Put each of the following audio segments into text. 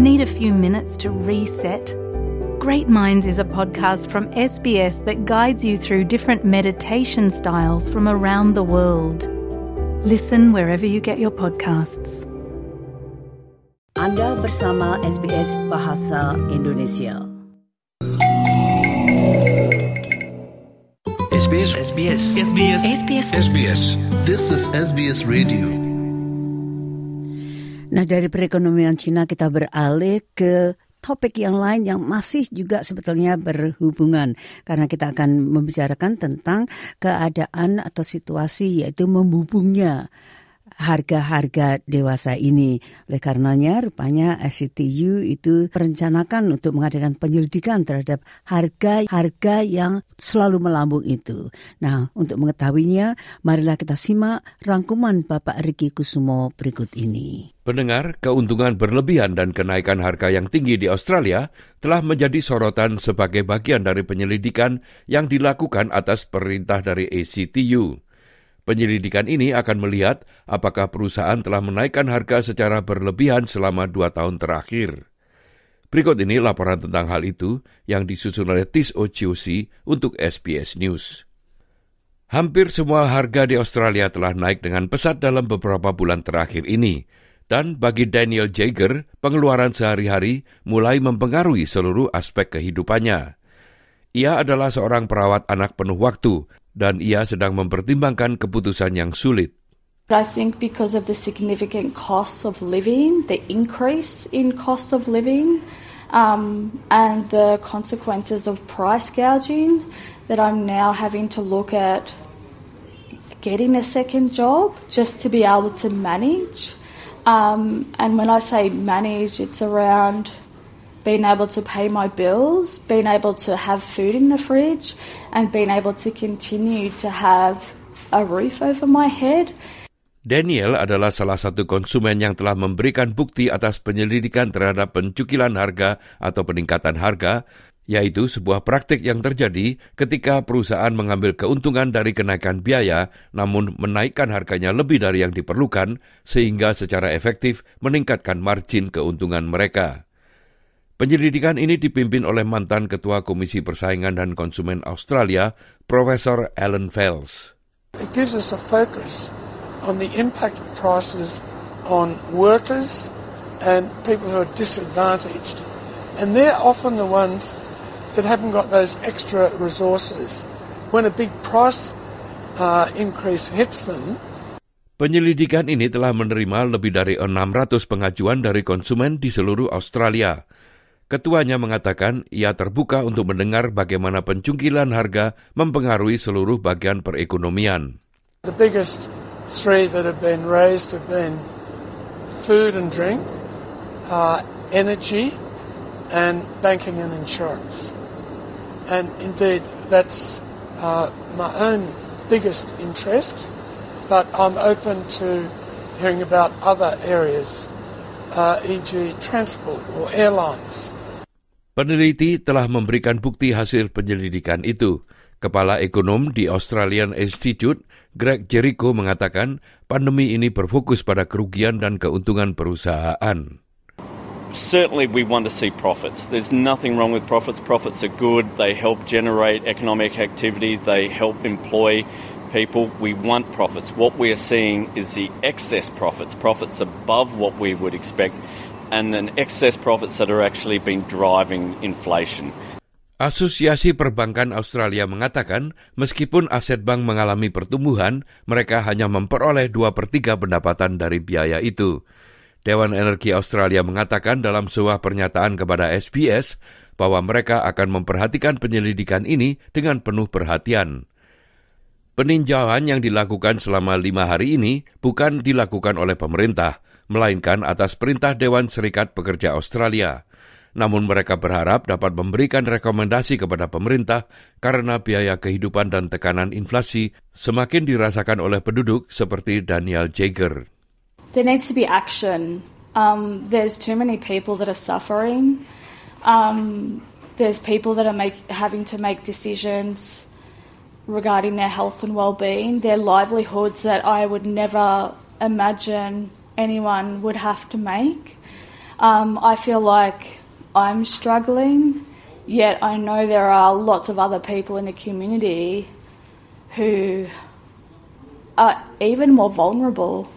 Need a few minutes to reset? Great Minds is a podcast from SBS that guides you through different meditation styles from around the world. Listen wherever you get your podcasts. Anda bersama SBS Bahasa Indonesia. SBS SBS SBS SBS SBS This is SBS Radio. Nah, dari perekonomian Cina kita beralih ke topik yang lain yang masih juga sebetulnya berhubungan. Karena kita akan membicarakan tentang keadaan atau situasi yaitu membubungnya harga-harga dewasa ini. Oleh karenanya, rupanya SCTU itu merencanakan untuk mengadakan penyelidikan terhadap harga-harga yang selalu melambung itu. Nah, untuk mengetahuinya, marilah kita simak rangkuman Bapak Riki Kusumo berikut ini. Pendengar, keuntungan berlebihan dan kenaikan harga yang tinggi di Australia telah menjadi sorotan sebagai bagian dari penyelidikan yang dilakukan atas perintah dari ACTU. Penyelidikan ini akan melihat apakah perusahaan telah menaikkan harga secara berlebihan selama dua tahun terakhir. Berikut ini laporan tentang hal itu yang disusun oleh Tis OCOC untuk SBS News. Hampir semua harga di Australia telah naik dengan pesat dalam beberapa bulan terakhir ini. Dan bagi Daniel Jager, pengeluaran sehari-hari mulai mempengaruhi seluruh aspek kehidupannya. Ia adalah seorang perawat anak penuh waktu dan ia sedang mempertimbangkan keputusan yang sulit. I think because of the significant costs of living, the increase in cost of living, um, and the consequences of price gouging, that I'm now having to look at getting a second job just to be able to manage. Um, and when I say manage, it's around being able to pay my bills, being able to have food in the fridge, and being able to continue to have a roof over my head. Daniel adalah salah satu konsumen yang telah memberikan bukti atas penyelidikan terhadap pencukilan harga atau peningkatan harga, yaitu sebuah praktik yang terjadi ketika perusahaan mengambil keuntungan dari kenaikan biaya namun menaikkan harganya lebih dari yang diperlukan sehingga secara efektif meningkatkan margin keuntungan mereka. Penyelidikan ini dipimpin oleh mantan Ketua Komisi Persaingan dan Konsumen Australia, Profesor Alan Fels. It gives us a focus on the impact of prices on workers and people who are disadvantaged. And they're often the ones that haven't got those extra resources. When a big price uh, increase hits them, Penyelidikan ini telah menerima lebih dari 600 pengajuan dari konsumen di seluruh Australia. Ketuanya mengatakan ia terbuka untuk mendengar bagaimana pencungkilan harga mempengaruhi seluruh bagian perekonomian. the biggest three that have been raised have been food and drink, uh, energy, and banking and insurance. And indeed, that's uh, my own biggest interest, but I'm open to hearing about other areas, uh, e.g., transport or airlines. Peneliti telah memberikan bukti hasil penyelidikan itu. Kepala ekonom di Australian Institute, Greg Jericho mengatakan pandemi ini berfokus pada kerugian dan keuntungan perusahaan. Certainly, we want to see profits. There's nothing wrong with profits. Profits are good. They help generate economic activity. They help employ people. We want profits. What we are seeing is the excess profits, profits above what we would expect, Asosiasi Perbankan Australia mengatakan meskipun aset bank mengalami pertumbuhan, mereka hanya memperoleh 2 per 3 pendapatan dari biaya itu. Dewan Energi Australia mengatakan dalam sebuah pernyataan kepada SBS bahwa mereka akan memperhatikan penyelidikan ini dengan penuh perhatian. Peninjauan yang dilakukan selama lima hari ini bukan dilakukan oleh pemerintah, melainkan atas perintah Dewan Serikat Pekerja Australia. Namun mereka berharap dapat memberikan rekomendasi kepada pemerintah karena biaya kehidupan dan tekanan inflasi semakin dirasakan oleh penduduk seperti Daniel Jager. There needs to be action. Um, there's too many people that are suffering. Um, there's people that are make, having to make decisions regarding their health and well-being, their livelihoods that I would never imagine anyone would have to make. Um, I feel like I'm struggling, yet I know there are lots of other people in the community who are even more vulnerable.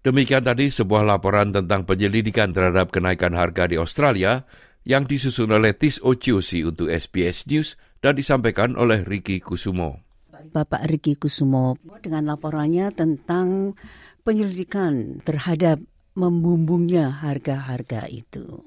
Demikian tadi sebuah laporan tentang penyelidikan terhadap kenaikan harga di Australia yang disusun oleh Tis Ociosi untuk SBS News dan disampaikan oleh Ricky Kusumo. Bapak Ricky Kusumo dengan laporannya tentang penyelidikan terhadap membumbungnya harga-harga itu.